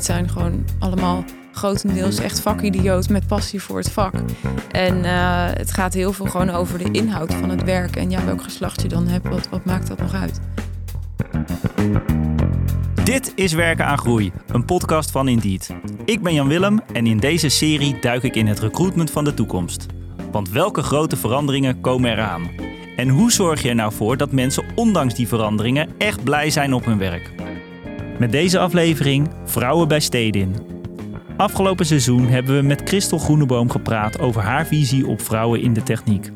Het zijn gewoon allemaal grotendeels echt vakidioot met passie voor het vak. En eh, het gaat heel veel gewoon over de inhoud van het werk. En ja, welk geslacht je dan hebt, wat, wat maakt dat nog uit? Dit is Werken aan Groei, een podcast van Indeed. Ik ben Jan Willem en in deze serie duik ik in het recruitment van de toekomst. Want welke grote veranderingen komen eraan? En hoe zorg je er nou voor dat mensen ondanks die veranderingen echt blij zijn op hun werk? Met deze aflevering Vrouwen bij Stedin. Afgelopen seizoen hebben we met Christel Groeneboom gepraat over haar visie op vrouwen in de techniek.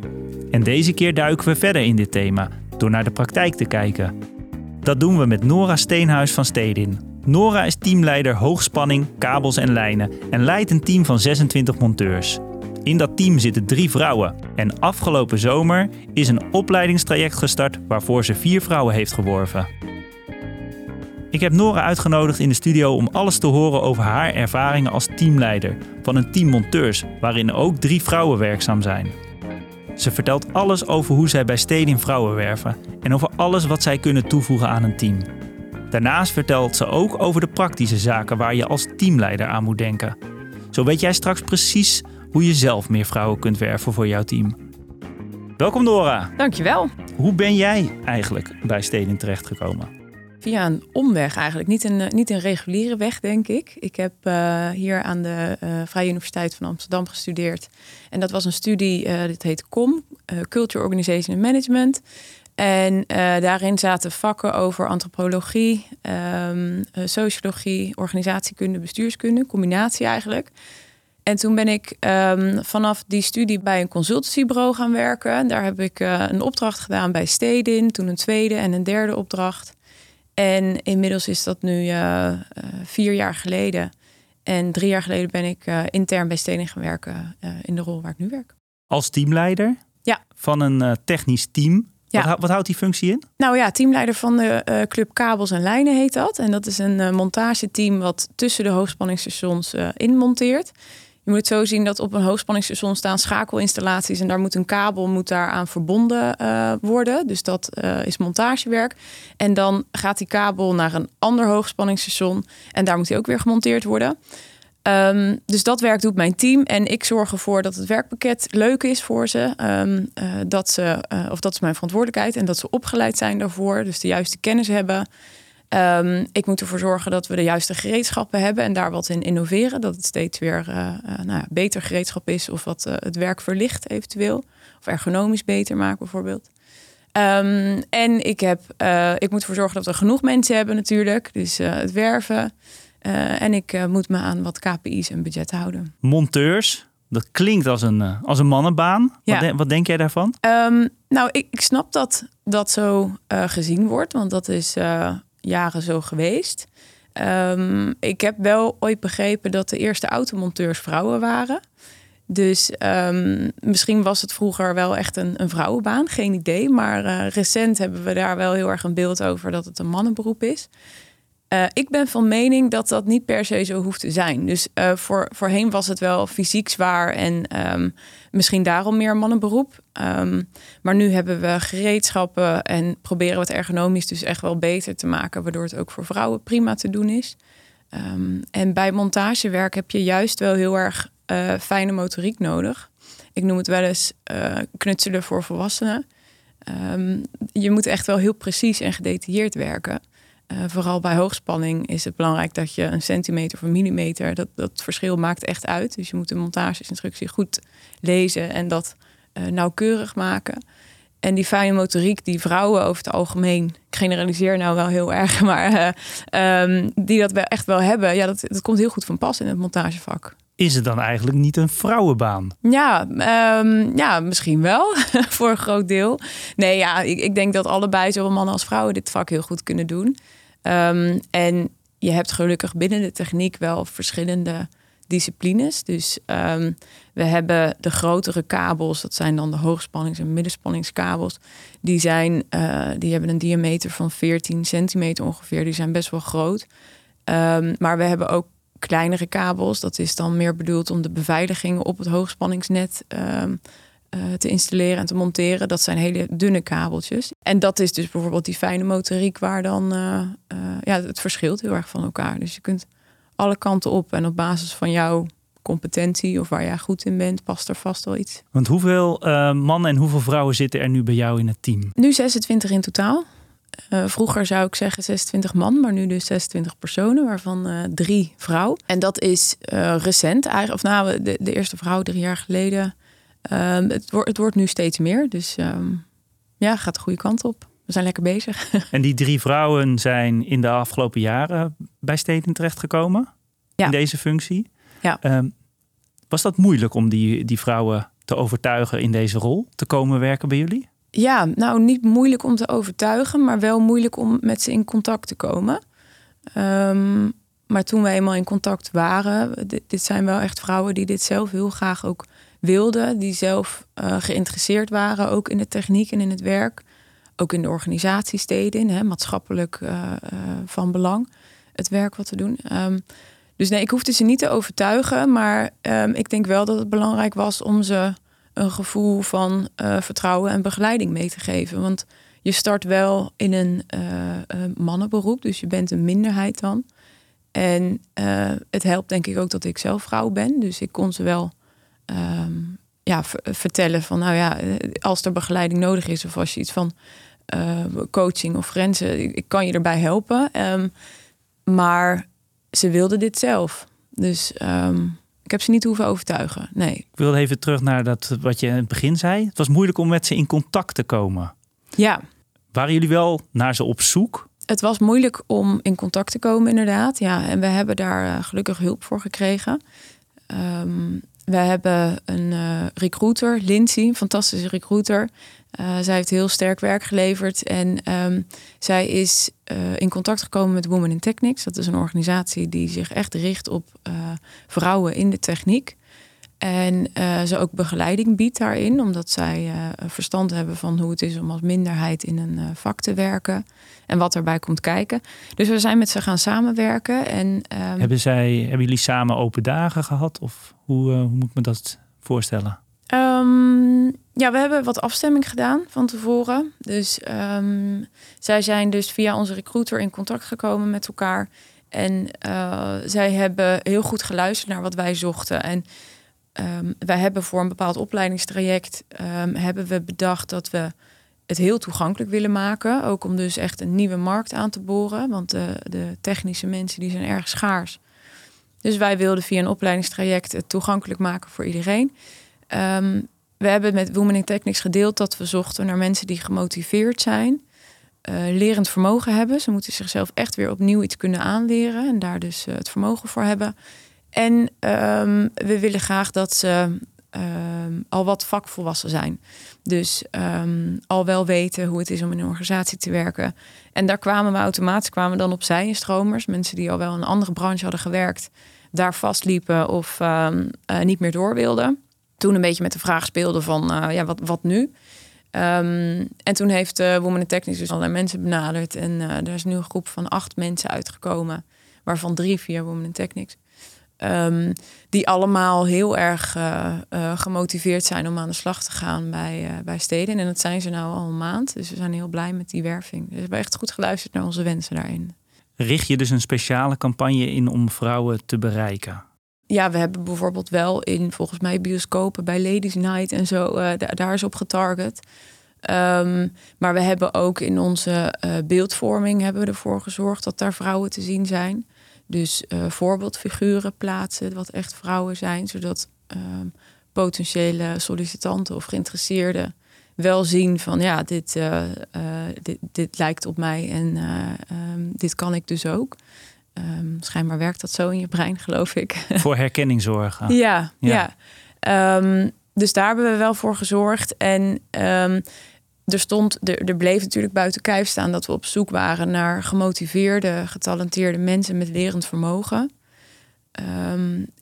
En deze keer duiken we verder in dit thema door naar de praktijk te kijken. Dat doen we met Nora Steenhuis van Stedin. Nora is teamleider hoogspanning, kabels en lijnen en leidt een team van 26 monteurs. In dat team zitten drie vrouwen. En afgelopen zomer is een opleidingstraject gestart waarvoor ze vier vrouwen heeft geworven. Ik heb Nora uitgenodigd in de studio om alles te horen over haar ervaringen als teamleider van een team monteurs, waarin ook drie vrouwen werkzaam zijn. Ze vertelt alles over hoe zij bij Stedin vrouwen werven en over alles wat zij kunnen toevoegen aan een team. Daarnaast vertelt ze ook over de praktische zaken waar je als teamleider aan moet denken. Zo weet jij straks precies hoe je zelf meer vrouwen kunt werven voor jouw team. Welkom Nora. Dankjewel. Hoe ben jij eigenlijk bij Stedin terechtgekomen? Via een omweg eigenlijk. Niet een, niet een reguliere weg, denk ik. Ik heb uh, hier aan de uh, Vrije Universiteit van Amsterdam gestudeerd. En dat was een studie, uh, dit heet COM, Culture Organization and Management. En daarin zaten vakken over antropologie, um, sociologie, organisatiekunde, bestuurskunde, combinatie eigenlijk. En toen ben ik um, vanaf die studie bij een consultancybureau gaan werken. Daar heb ik een opdracht gedaan bij Stedin, toen een tweede en een derde opdracht. En inmiddels is dat nu uh, vier jaar geleden. En drie jaar geleden ben ik uh, intern bij Stening gaan werken in de rol waar ik nu werk. Als teamleider? Ja. Van een technisch team? Ja. Wat, wat, houdt die functie in? Nou ja, teamleider van de Club Kabels en Lijnen heet dat. En dat is een montageteam wat tussen de hoogspanningsstations inmonteert. Je moet het zo zien dat op een hoogspanningsstation staan schakelinstallaties en daar moet een kabel moet daar aan verbonden uh, worden. Dus dat uh, is montagewerk. En dan gaat die kabel naar een ander hoogspanningsstation en daar moet hij ook weer gemonteerd worden. Um, dus dat werk doet mijn team en ik zorg ervoor dat het werkpakket leuk is voor ze. Um, uh, dat ze of dat is mijn verantwoordelijkheid en dat ze opgeleid zijn daarvoor, dus de juiste kennis hebben. Um, ik moet ervoor zorgen dat we de juiste gereedschappen hebben en daar wat in innoveren. Dat het steeds weer uh, uh, nou ja, beter gereedschap is of wat uh, het werk verlicht eventueel. Of ergonomisch beter maken bijvoorbeeld. Um, en ik, heb, ik moet ervoor zorgen dat we genoeg mensen hebben natuurlijk. Dus het werven. en ik moet me aan wat KPI's en budgetten houden. Monteurs, dat klinkt als een, als een mannenbaan. Ja. Wat, de, wat, denk jij daarvan? Um, nou, ik, ik, snap dat dat zo gezien wordt. Want dat is jaren zo geweest. Um, ik heb wel ooit begrepen dat de eerste automonteurs vrouwen waren. Dus um, misschien was het vroeger wel echt een, een vrouwenbaan, geen idee. Maar uh, recent hebben we daar wel heel erg een beeld over dat het een mannenberoep is. Uh, ik ben van mening dat dat niet per se zo hoeft te zijn. Dus uh, voor, voorheen was het wel fysiek zwaar en um, misschien daarom meer mannenberoep. Um, maar nu hebben we gereedschappen en proberen we het ergonomisch dus echt wel beter te maken, waardoor het ook voor vrouwen prima te doen is. Um, en bij montagewerk heb je juist wel heel erg uh, fijne motoriek nodig. Ik noem het wel eens knutselen voor volwassenen. je moet echt wel heel precies en gedetailleerd werken. Uh, vooral bij hoogspanning is het belangrijk dat je een centimeter of een millimeter, dat, dat verschil maakt echt uit. Dus je moet de montageinstructie goed lezen en dat uh, nauwkeurig maken. En die fijne motoriek die vrouwen over het algemeen, ik generaliseer nou wel heel erg, maar uh, um, die dat wel echt wel hebben, ja, dat, dat komt heel goed van pas in het montagevak. Is het dan eigenlijk niet een vrouwenbaan? Ja, um, ja misschien wel, voor een groot deel. Nee, ja, ik, ik, denk dat allebei, zowel mannen als vrouwen, dit vak heel goed kunnen doen. Um, en je hebt gelukkig binnen de techniek wel verschillende disciplines. Dus um, we hebben de grotere kabels, dat zijn dan de hoogspannings- en middenspanningskabels. Die, zijn, uh, die hebben een diameter van 14 centimeter ongeveer. Die zijn best wel groot. Um, maar we hebben ook kleinere kabels. Dat is dan meer bedoeld om de beveiliging op het hoogspanningsnet te installeren en te monteren. Dat zijn hele dunne kabeltjes. En dat is dus bijvoorbeeld die fijne motoriek waar dan uh, uh, ja, het verschilt heel erg van elkaar. Dus je kunt alle kanten op. En op basis van jouw competentie of waar jij goed in bent, past er vast wel iets. Want hoeveel uh, mannen en hoeveel vrouwen zitten er nu bij jou in het team? Nu 26 in totaal. Uh, vroeger zou ik zeggen 26 man, maar nu dus 26 personen, waarvan uh, drie vrouw. En dat is recent eigenlijk, of nou, de, de, eerste vrouw drie jaar geleden. Ehm, het, wordt, het wordt nu steeds meer, dus um, ja, gaat de goede kant op. We zijn lekker bezig. En die drie vrouwen zijn in de afgelopen jaren bij Steden terechtgekomen ja. in deze functie. Ja. Um, was dat moeilijk om die, die vrouwen te overtuigen in deze rol te komen werken bij jullie? Ja, nou niet moeilijk om te overtuigen, maar wel moeilijk om met ze in contact te komen. Um, maar toen we eenmaal in contact waren, dit, dit, zijn wel echt vrouwen die dit zelf heel graag ook wilden, die zelf uh, geïnteresseerd waren, ook in de techniek en in het werk, ook in de organisatiesteden, hè, maatschappelijk uh, uh, van belang, het werk wat we doen. Um, dus nee, ik hoefde ze niet te overtuigen, maar um, ik denk wel dat het belangrijk was om ze een gevoel van vertrouwen en begeleiding mee te geven. Want je start wel in een mannenberoep, dus je bent een minderheid dan. En het helpt denk ik ook dat ik zelf vrouw ben. Dus ik kon ze wel um, ja, vertellen van, nou ja, als er begeleiding nodig is of als je iets van coaching of grenzen, ik, ik, kan je erbij helpen. Um, maar ze wilden dit zelf. Dus um, ik heb ze niet hoeven overtuigen. Nee. Ik wil even terug naar dat wat je in het begin zei. Het was moeilijk om met ze in contact te komen. Ja. Waren jullie wel naar ze op zoek? Het was moeilijk om in contact te komen, inderdaad. Ja, en we hebben daar uh, gelukkig hulp voor gekregen. Um, we hebben een uh, recruiter, Lindsay, een fantastische recruiter. Uh, zij heeft heel sterk werk geleverd en um, zij is uh, in contact gekomen met Women in Technics. Dat is een organisatie die zich echt richt op vrouwen in de techniek. En ze ook begeleiding biedt daarin, omdat zij verstand hebben van hoe het is om als minderheid in een vak te werken en wat erbij komt kijken. Dus we zijn met ze gaan samenwerken. En, um, hebben, zij, hebben jullie samen open dagen gehad? Of hoe, hoe moet ik me dat voorstellen? Um, ja, we hebben wat afstemming gedaan van tevoren. Dus um, zij zijn dus via onze recruiter in contact gekomen met elkaar. En uh, zij hebben heel goed geluisterd naar wat wij zochten. En um, wij hebben voor een bepaald opleidingstraject hebben we bedacht dat we het heel toegankelijk willen maken. Ook om dus echt een nieuwe markt aan te boren. Want de, de technische mensen die zijn erg schaars. Dus wij wilden via een opleidingstraject het toegankelijk maken voor iedereen. Um, we hebben met Women in Technics gedeeld dat we zochten naar mensen die gemotiveerd zijn, uh, lerend vermogen hebben. Ze moeten zichzelf echt weer opnieuw iets kunnen aanleren en daar dus uh, het vermogen voor hebben. En um, we willen graag dat ze um, al wat vakvolwassen zijn. Dus um, al wel weten hoe het is om in een organisatie te werken. En daar kwamen we automatisch kwamen dan opzij in stromers. Mensen die al wel in een andere branche hadden gewerkt, daar vastliepen of uh, niet meer door wilden toen een beetje met de vraag speelde van uh, ja, wat, wat nu? En toen heeft uh, Women in Technics dus allerlei mensen benaderd. En uh, er is nu een groep van acht mensen uitgekomen. Waarvan drie via Women in Technics. Um, die allemaal heel erg gemotiveerd zijn om aan de slag te gaan bij, bij steden. En dat zijn ze nou al een maand. Dus we zijn heel blij met die werving. Dus we hebben echt goed geluisterd naar onze wensen daarin. Richt je dus een speciale campagne in om vrouwen te bereiken? ja, we hebben bijvoorbeeld wel in volgens mij bioscopen bij Ladies Night en zo, daar is op getarget. Um, maar we hebben ook in onze beeldvorming hebben we ervoor gezorgd dat daar vrouwen te zien zijn. Dus uh, voorbeeldfiguren plaatsen, wat echt vrouwen zijn, zodat um, potentiële sollicitanten of geïnteresseerden wel zien van ja, dit, dit, dit, lijkt op mij en um, dit kan ik dus ook. Um, schijnbaar werkt dat zo in je brein, geloof ik. Voor herkenning zorgen. ja, ja. ja. Um, dus daar hebben we wel voor gezorgd. En er, stond, er, er bleef natuurlijk buiten kijf staan dat we op zoek waren naar gemotiveerde, getalenteerde mensen met lerend vermogen.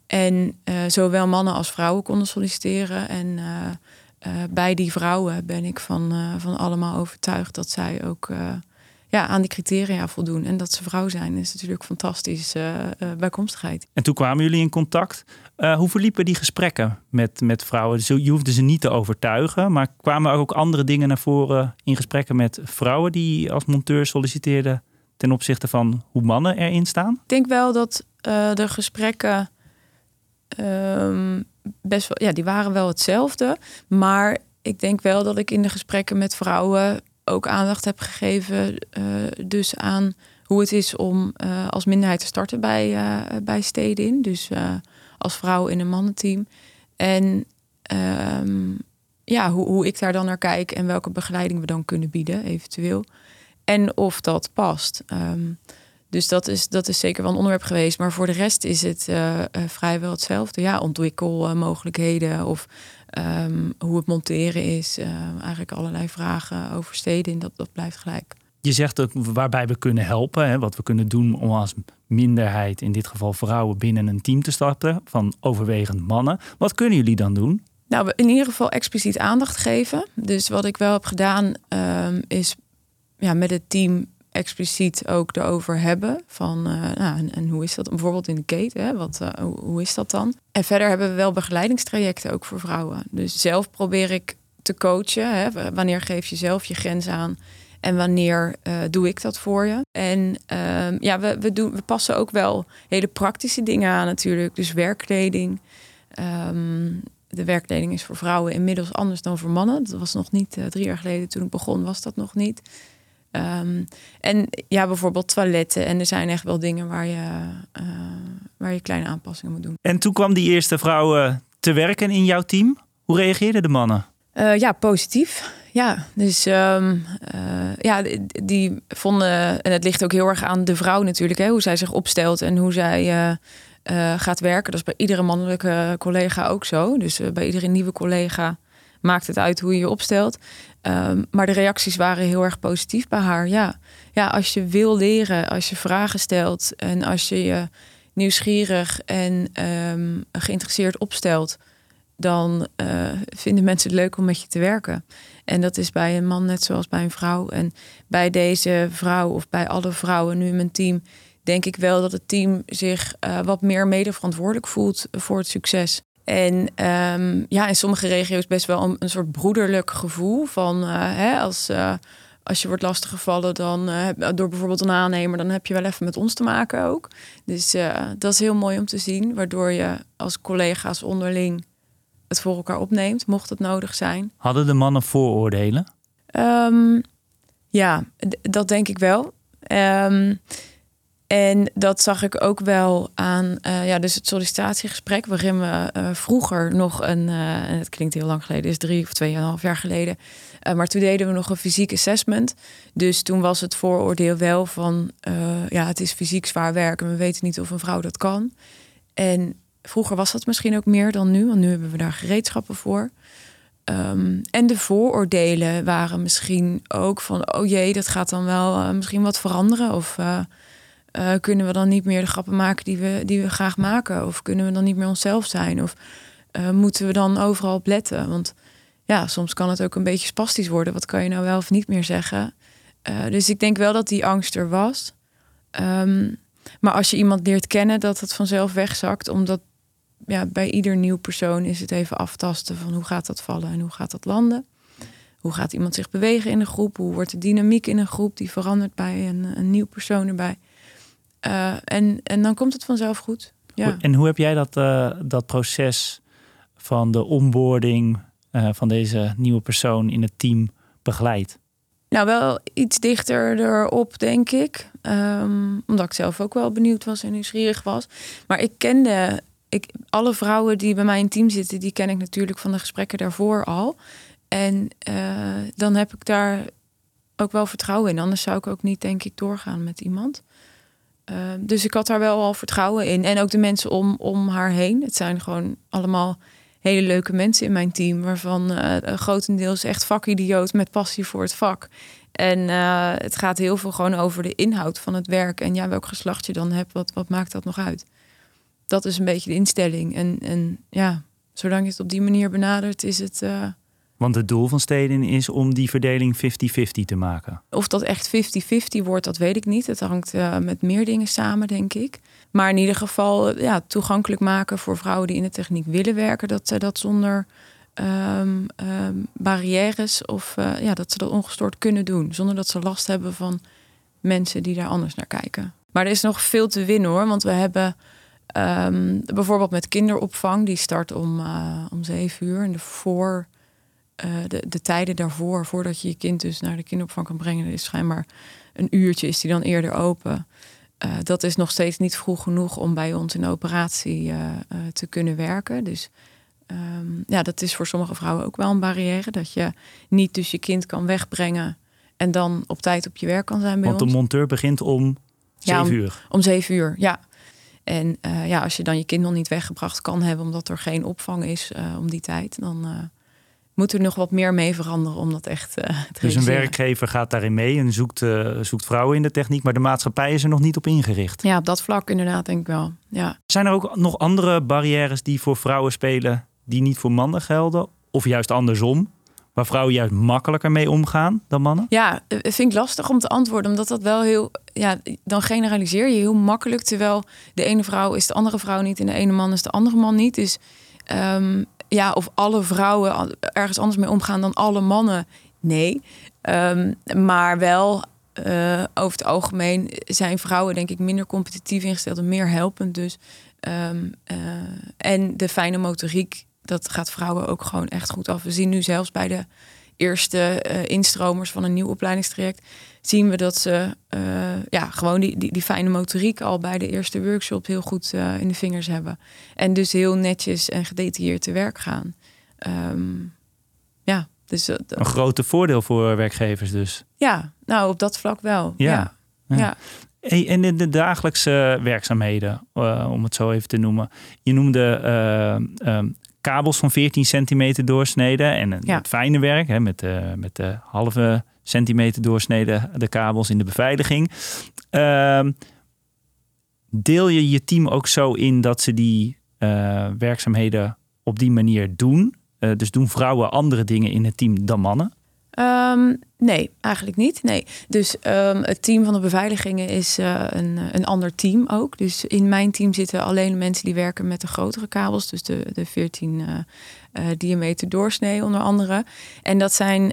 en uh, zowel mannen als vrouwen konden solliciteren. En uh, uh, bij die vrouwen ben ik van, van allemaal overtuigd dat zij ook ja, aan die criteria voldoen. En dat ze vrouw zijn is natuurlijk fantastisch uh, uh, bijkomstigheid. En toen kwamen jullie in contact. Uh, hoe verliepen die gesprekken met, met vrouwen? Dus je hoefde ze niet te overtuigen, maar kwamen er ook andere dingen naar voren in gesprekken met vrouwen die als monteur solliciteerden ten opzichte van hoe mannen erin staan? Ik denk wel dat uh, de gesprekken um, best wel, ja, die waren wel hetzelfde. Maar ik denk wel dat ik in de gesprekken met vrouwen ook aandacht heb gegeven. Uh, dus aan hoe het is om uh, als minderheid te starten bij, uh, bij steden in. Dus als vrouw in een mannenteam. En um, ja, hoe, hoe ik daar dan naar kijk en welke begeleiding we dan kunnen bieden, eventueel. En of dat past. Um, dus dat is, dat is zeker wel een onderwerp geweest. Maar voor de rest is het vrijwel hetzelfde. Ja, ontwikkelmogelijkheden of um, hoe het monteren is. Uh, eigenlijk allerlei vragen over steden. Dat, dat blijft gelijk. Je zegt ook waarbij we kunnen helpen. Hè, wat we kunnen doen om als minderheid, in dit geval vrouwen, binnen een team te starten. Van overwegend mannen. Wat kunnen jullie dan doen? Nou, in ieder geval expliciet aandacht geven. Dus wat ik wel heb gedaan, um, is ja, met het team expliciet ook erover hebben. Van, uh, nou, en, hoe is dat bijvoorbeeld in de keten? Hè? Wat, uh, hoe, hoe, is dat dan? En verder hebben we wel begeleidingstrajecten ook voor vrouwen. Dus zelf probeer ik te coachen. Hè? Wanneer geef je zelf je grens aan? En wanneer uh, doe ik dat voor je? En ehm, ja, we, we, doen, we passen ook wel hele praktische dingen aan natuurlijk. Dus werkkleding. Um, de werkkleding is voor vrouwen inmiddels anders dan voor mannen. Dat was nog niet drie jaar geleden toen ik begon, was dat nog niet. Um, en ja, bijvoorbeeld toiletten. En er zijn echt wel dingen waar je, uh, waar je kleine aanpassingen moet doen. En toen kwam die eerste vrouw uh, te werken in jouw team. Hoe reageerden de mannen? Uh, ja, positief. Ja, dus um, ja, die, die vonden, en het ligt ook heel erg aan de vrouw natuurlijk, hè, hoe zij zich opstelt en hoe zij gaat werken. Dat is bij iedere mannelijke collega ook zo. Dus bij iedere nieuwe collega maakt het uit hoe je je opstelt. Um, maar de reacties waren heel erg positief bij haar. Ja. ja, als je wil leren, als je vragen stelt en als je je nieuwsgierig en um, geïnteresseerd opstelt, dan uh, vinden mensen het leuk om met je te werken. En dat is bij een man net zoals bij een vrouw. En bij deze vrouw of bij alle vrouwen nu in mijn team, denk ik wel dat het team zich uh, wat meer medeverantwoordelijk voelt voor het succes. En um, ja, in sommige regio's best wel een, een soort broederlijk gevoel van uh, hè, als, uh, als je wordt lastiggevallen dan uh, door bijvoorbeeld een aannemer, dan heb je wel even met ons te maken ook. Dus dat is heel mooi om te zien, waardoor je als collega's onderling het voor elkaar opneemt, mocht het nodig zijn. Hadden de mannen vooroordelen? Um, ja, dat denk ik wel. Um, en dat zag ik ook wel aan uh, ja, dus het sollicitatiegesprek, waarin we uh, vroeger nog een, en het klinkt heel lang geleden, is drie of tweeënhalf jaar geleden, maar toen deden we nog een fysiek assessment. Dus toen was het vooroordeel wel van, ja, het is fysiek zwaar werken, we weten niet of een vrouw dat kan. En vroeger was dat misschien ook meer dan nu, want nu hebben we daar gereedschappen voor. Um, en de vooroordelen waren misschien ook van, oh jee, dat gaat dan wel misschien wat veranderen of uh, kunnen we dan niet meer de grappen maken die we, die we graag maken? Of kunnen we dan niet meer onszelf zijn? Of uh, moeten we dan overal op letten? Want ja, soms kan het ook een beetje spastisch worden. Wat kan je nou wel of niet meer zeggen? Uh, dus ik denk wel dat die angst er was. Um, maar als je iemand leert kennen, dat het vanzelf wegzakt. Omdat ja, bij ieder nieuw persoon is het even aftasten van hoe gaat dat vallen en hoe gaat dat landen. Hoe gaat iemand zich bewegen in een groep? Hoe wordt de dynamiek in een groep? Die verandert bij een, een nieuw persoon erbij. Uh, en, en dan komt het vanzelf goed. Ja. En hoe heb jij dat, uh, dat proces van de onboarding uh, van deze nieuwe persoon in het team begeleid? Nou, wel iets dichter erop, denk ik. Um, omdat ik zelf ook wel benieuwd was en nieuwsgierig was. Maar ik kende ik, alle vrouwen die bij mij in team zitten, die ken ik natuurlijk van de gesprekken daarvoor al. En dan heb ik daar ook wel vertrouwen in. Anders zou ik ook niet, denk ik, doorgaan met iemand. Uh, dus ik had daar wel al vertrouwen in. En ook de mensen om, om haar heen. Het zijn gewoon allemaal hele leuke mensen in mijn team. Waarvan uh, grotendeels echt vakidioot met passie voor het vak. En uh, het gaat heel veel gewoon over de inhoud van het werk. En ja, welk geslacht je dan hebt, wat, wat maakt dat nog uit? Dat is een beetje de instelling. En, en ja, zolang je het op die manier benadert, is het want het doel van steden is om die verdeling 50-50 te maken. Of dat echt 50-50 wordt, dat weet ik niet. Het hangt uh, met meer dingen samen, denk ik. Maar in ieder geval eh, ja, toegankelijk maken voor vrouwen die in de techniek willen werken. Dat ze dat zonder um, um, barrières of uh, ja, dat ze dat ongestoord kunnen doen. Zonder dat ze last hebben van mensen die daar anders naar kijken. Maar er is nog veel te winnen hoor. Want we hebben ehm, bijvoorbeeld met kinderopvang, die start om, uh, om zeven uur. En de, voor, uh, de, de tijden daarvoor, voordat je je kind dus naar de kinderopvang kan brengen, is schijnbaar een uurtje, is die dan eerder open. Uh, dat is nog steeds niet vroeg genoeg om bij ons in de operatie te kunnen werken. Dus um, ja, dat is voor sommige vrouwen ook wel een barrière. Dat je niet dus je kind kan wegbrengen en dan op tijd op je werk kan zijn bij Want de monteur begint om zeven ja, uur? Om zeven uur, ja. En ja, als je dan je kind nog niet weggebracht kan hebben... omdat er geen opvang is om die tijd... dan moet er nog wat meer mee veranderen om dat echt te Dus een werkgever gaat daarin mee en zoekt, zoekt vrouwen in de techniek... maar de maatschappij is er nog niet op ingericht? Ja, op dat vlak inderdaad denk ik wel, ja. Zijn er ook nog andere barrières die voor vrouwen spelen... die niet voor mannen gelden? Of juist andersom? waar vrouwen juist makkelijker mee omgaan dan mannen? Ja, vind ik lastig om te antwoorden, omdat dat wel heel, ja, dan generaliseer je heel makkelijk, terwijl de ene vrouw is de andere vrouw niet en de ene man is de andere man niet. Dus um, ja, of alle vrouwen ergens anders mee omgaan dan alle mannen, nee. Um, maar wel uh, over het algemeen zijn vrouwen denk ik minder competitief ingesteld en meer helpend. Dus um, uh, en de fijne motoriek dat gaat vrouwen ook gewoon echt goed af. We zien nu zelfs bij de eerste uh, instromers van een nieuw opleidingstraject, zien we dat ze uh, ja, gewoon die, die, die, fijne motoriek al bij de eerste workshop heel goed uh, in de vingers hebben. En dus heel netjes en gedetailleerd te werk gaan. Um, ja, dus een grote voordeel voor werkgevers dus. Ja, nou op dat vlak wel. Ja. ja. ja. ja. Hey, en in de dagelijkse werkzaamheden, om het zo even te noemen. Je noemde um, kabels van 14 centimeter doorsneden. En ja. het fijne werk hè, met, de, met de halve centimeter doorsneden de kabels in de beveiliging. Uh, deel je je team ook zo in dat ze die uh, werkzaamheden op die manier doen? Uh, dus doen vrouwen andere dingen in het team dan mannen? Um, nee, eigenlijk niet. Nee. Dus um, het team van de beveiligingen is uh, een, een ander team ook. Dus in mijn team zitten alleen mensen die werken met de grotere kabels. Dus de, de 14 uh, uh, diameter doorsnee onder andere. En dat zijn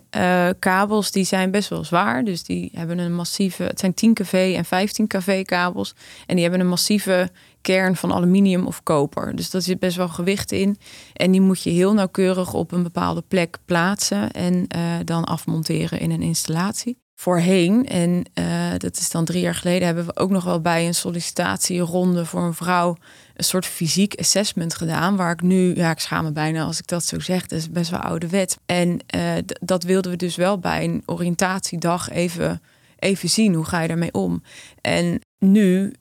kabels die zijn best wel zwaar. Dus die hebben een massieve... Het zijn 10 kV en 15 kV kabels. En die hebben een massieve kern van aluminium of koper. Dus daar zit best wel gewicht in. En die moet je heel nauwkeurig op een bepaalde plek plaatsen en uh, dan afmonteren in een installatie. Voorheen, en uh, dat is dan drie jaar geleden, hebben we ook nog wel bij een sollicitatieronde voor een vrouw een soort fysiek assessment gedaan. Waar ik nu, ja, ik schaam me bijna als ik dat zo zeg, dat is best wel oude wet. En uh, dat wilden we dus wel bij een oriëntatiedag even, even zien. Hoe ga je daarmee om? En nu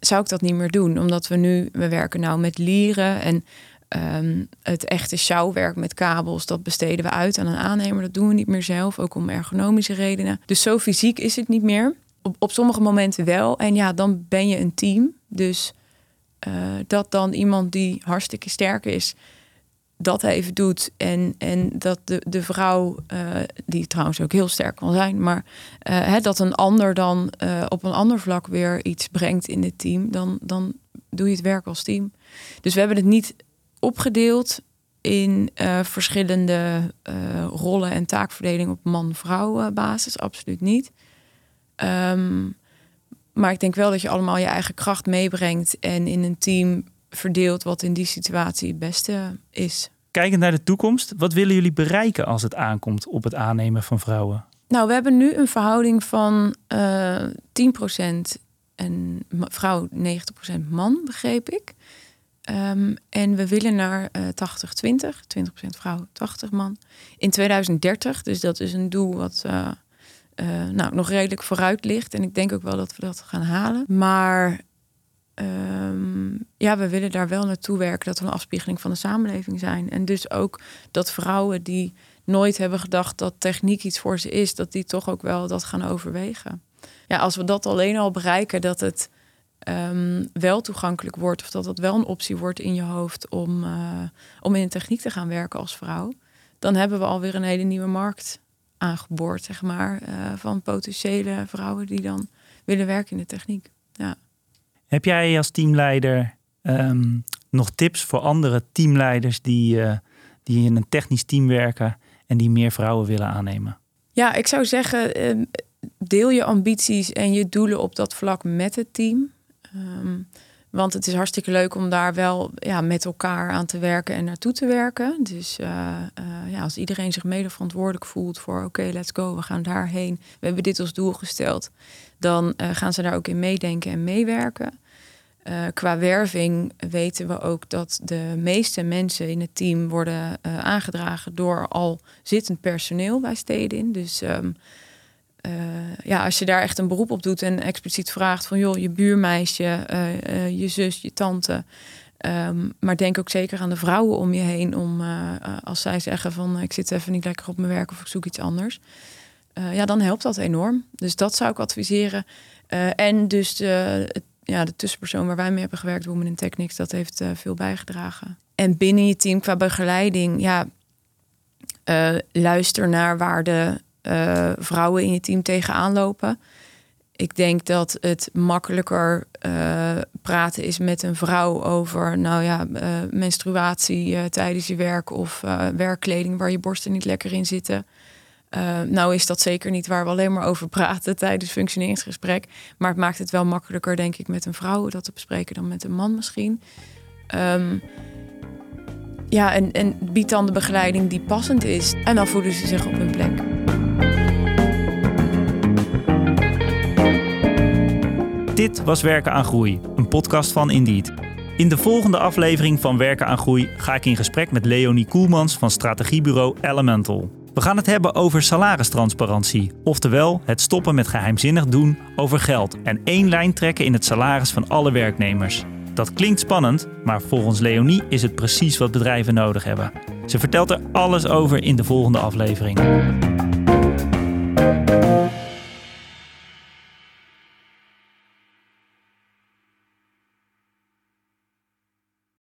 zou ik dat niet meer doen. Omdat we nu, we werken nou met lieren en um, het echte sjouwwerk met kabels, dat besteden we uit aan een aannemer. Dat doen we niet meer zelf, ook om ergonomische redenen. Dus zo fysiek is het niet meer. Op, op sommige momenten wel. En ja, dan ben je een team. Dus uh, dat dan iemand die hartstikke sterk is, dat even doet. En, en dat de, de vrouw, uh, die trouwens ook heel sterk kan zijn, maar uh, hè, dat een ander dan uh, op een ander vlak weer iets brengt in het team, dan, dan doe je het werk als team. Dus we hebben het niet opgedeeld in verschillende rollen en taakverdeling op man-vrouw basis, absoluut niet. Um, maar ik denk wel dat je allemaal je eigen kracht meebrengt en in een team verdeelt wat in die situatie het beste is. Kijkend naar de toekomst, wat willen jullie bereiken als het aankomt op het aannemen van vrouwen? Nou, we hebben nu een verhouding van uh, 10% en vrouw 90% man, begreep ik. Um, en we willen naar uh, 80-20, 20%, vrouw, 80 man. In 2030, dus dat is een doel wat uh, uh, nou, nog redelijk vooruit ligt. En ik denk ook wel dat we dat gaan halen. Maar um, ja, we willen daar wel naartoe werken dat we een afspiegeling van de samenleving zijn. En dus ook dat vrouwen die nooit hebben gedacht dat techniek iets voor ze is, dat die toch ook wel dat gaan overwegen. Ja, als we dat alleen al bereiken, dat het um, wel toegankelijk wordt, of dat het wel een optie wordt in je hoofd om, uh, om in de techniek te gaan werken als vrouw, dan hebben we alweer een hele nieuwe markt aangeboord, zeg maar, uh, van potentiële vrouwen die dan willen werken in de techniek. Heb jij als teamleider um, nog tips voor andere teamleiders die, uh, die in een technisch team werken en die meer vrouwen willen aannemen? Ja, ik zou zeggen, uh, deel je ambities en je doelen op dat vlak met het team. Ehm, want het is hartstikke leuk om daar wel ja, met elkaar aan te werken en naartoe te werken. Dus uh, uh, ja, als iedereen zich mede verantwoordelijk voelt voor oké, let's go, we gaan daarheen. We hebben dit als doel gesteld. Dan uh, gaan ze daar ook in meedenken en meewerken. qua werving weten we ook dat de meeste mensen in het team worden aangedragen door al zittend personeel bij Stedin. Dus uh, ja, als je daar echt een beroep op doet en expliciet vraagt van joh, je buurmeisje, uh, uh, je zus, je tante. Um, maar denk ook zeker aan de vrouwen om je heen om als zij zeggen van ik zit even niet lekker op mijn werk of ik zoek iets anders. ja, dan helpt dat enorm. Dus dat zou ik adviseren. en dus de, ja, de tussenpersoon waar wij mee hebben gewerkt, Women in Technics, dat heeft veel bijgedragen. En binnen je team qua begeleiding, ja, luister naar waar de uh, vrouwen in je team tegenaan lopen. Ik denk dat het makkelijker uh, praten is met een vrouw over, nou ja, uh, menstruatie tijdens je werk of werkkleding waar je borsten niet lekker in zitten. nou is dat zeker niet waar we alleen maar over praten tijdens functioneringsgesprek. Maar het maakt het wel makkelijker, denk ik, met een vrouw dat te bespreken dan met een man misschien. Um, ja, en, en dan de begeleiding die passend is. En dan voelen ze zich op hun plek. Dit was Werken aan Groei, een podcast van Indeed. In de volgende aflevering van Werken aan Groei ga ik in gesprek met Leonie Koelmans van strategiebureau Elemental. We gaan het hebben over salaristransparantie, oftewel het stoppen met geheimzinnig doen over geld en één lijn trekken in het salaris van alle werknemers. Dat klinkt spannend, maar volgens Leonie is het precies wat bedrijven nodig hebben. Ze vertelt er alles over in de volgende aflevering.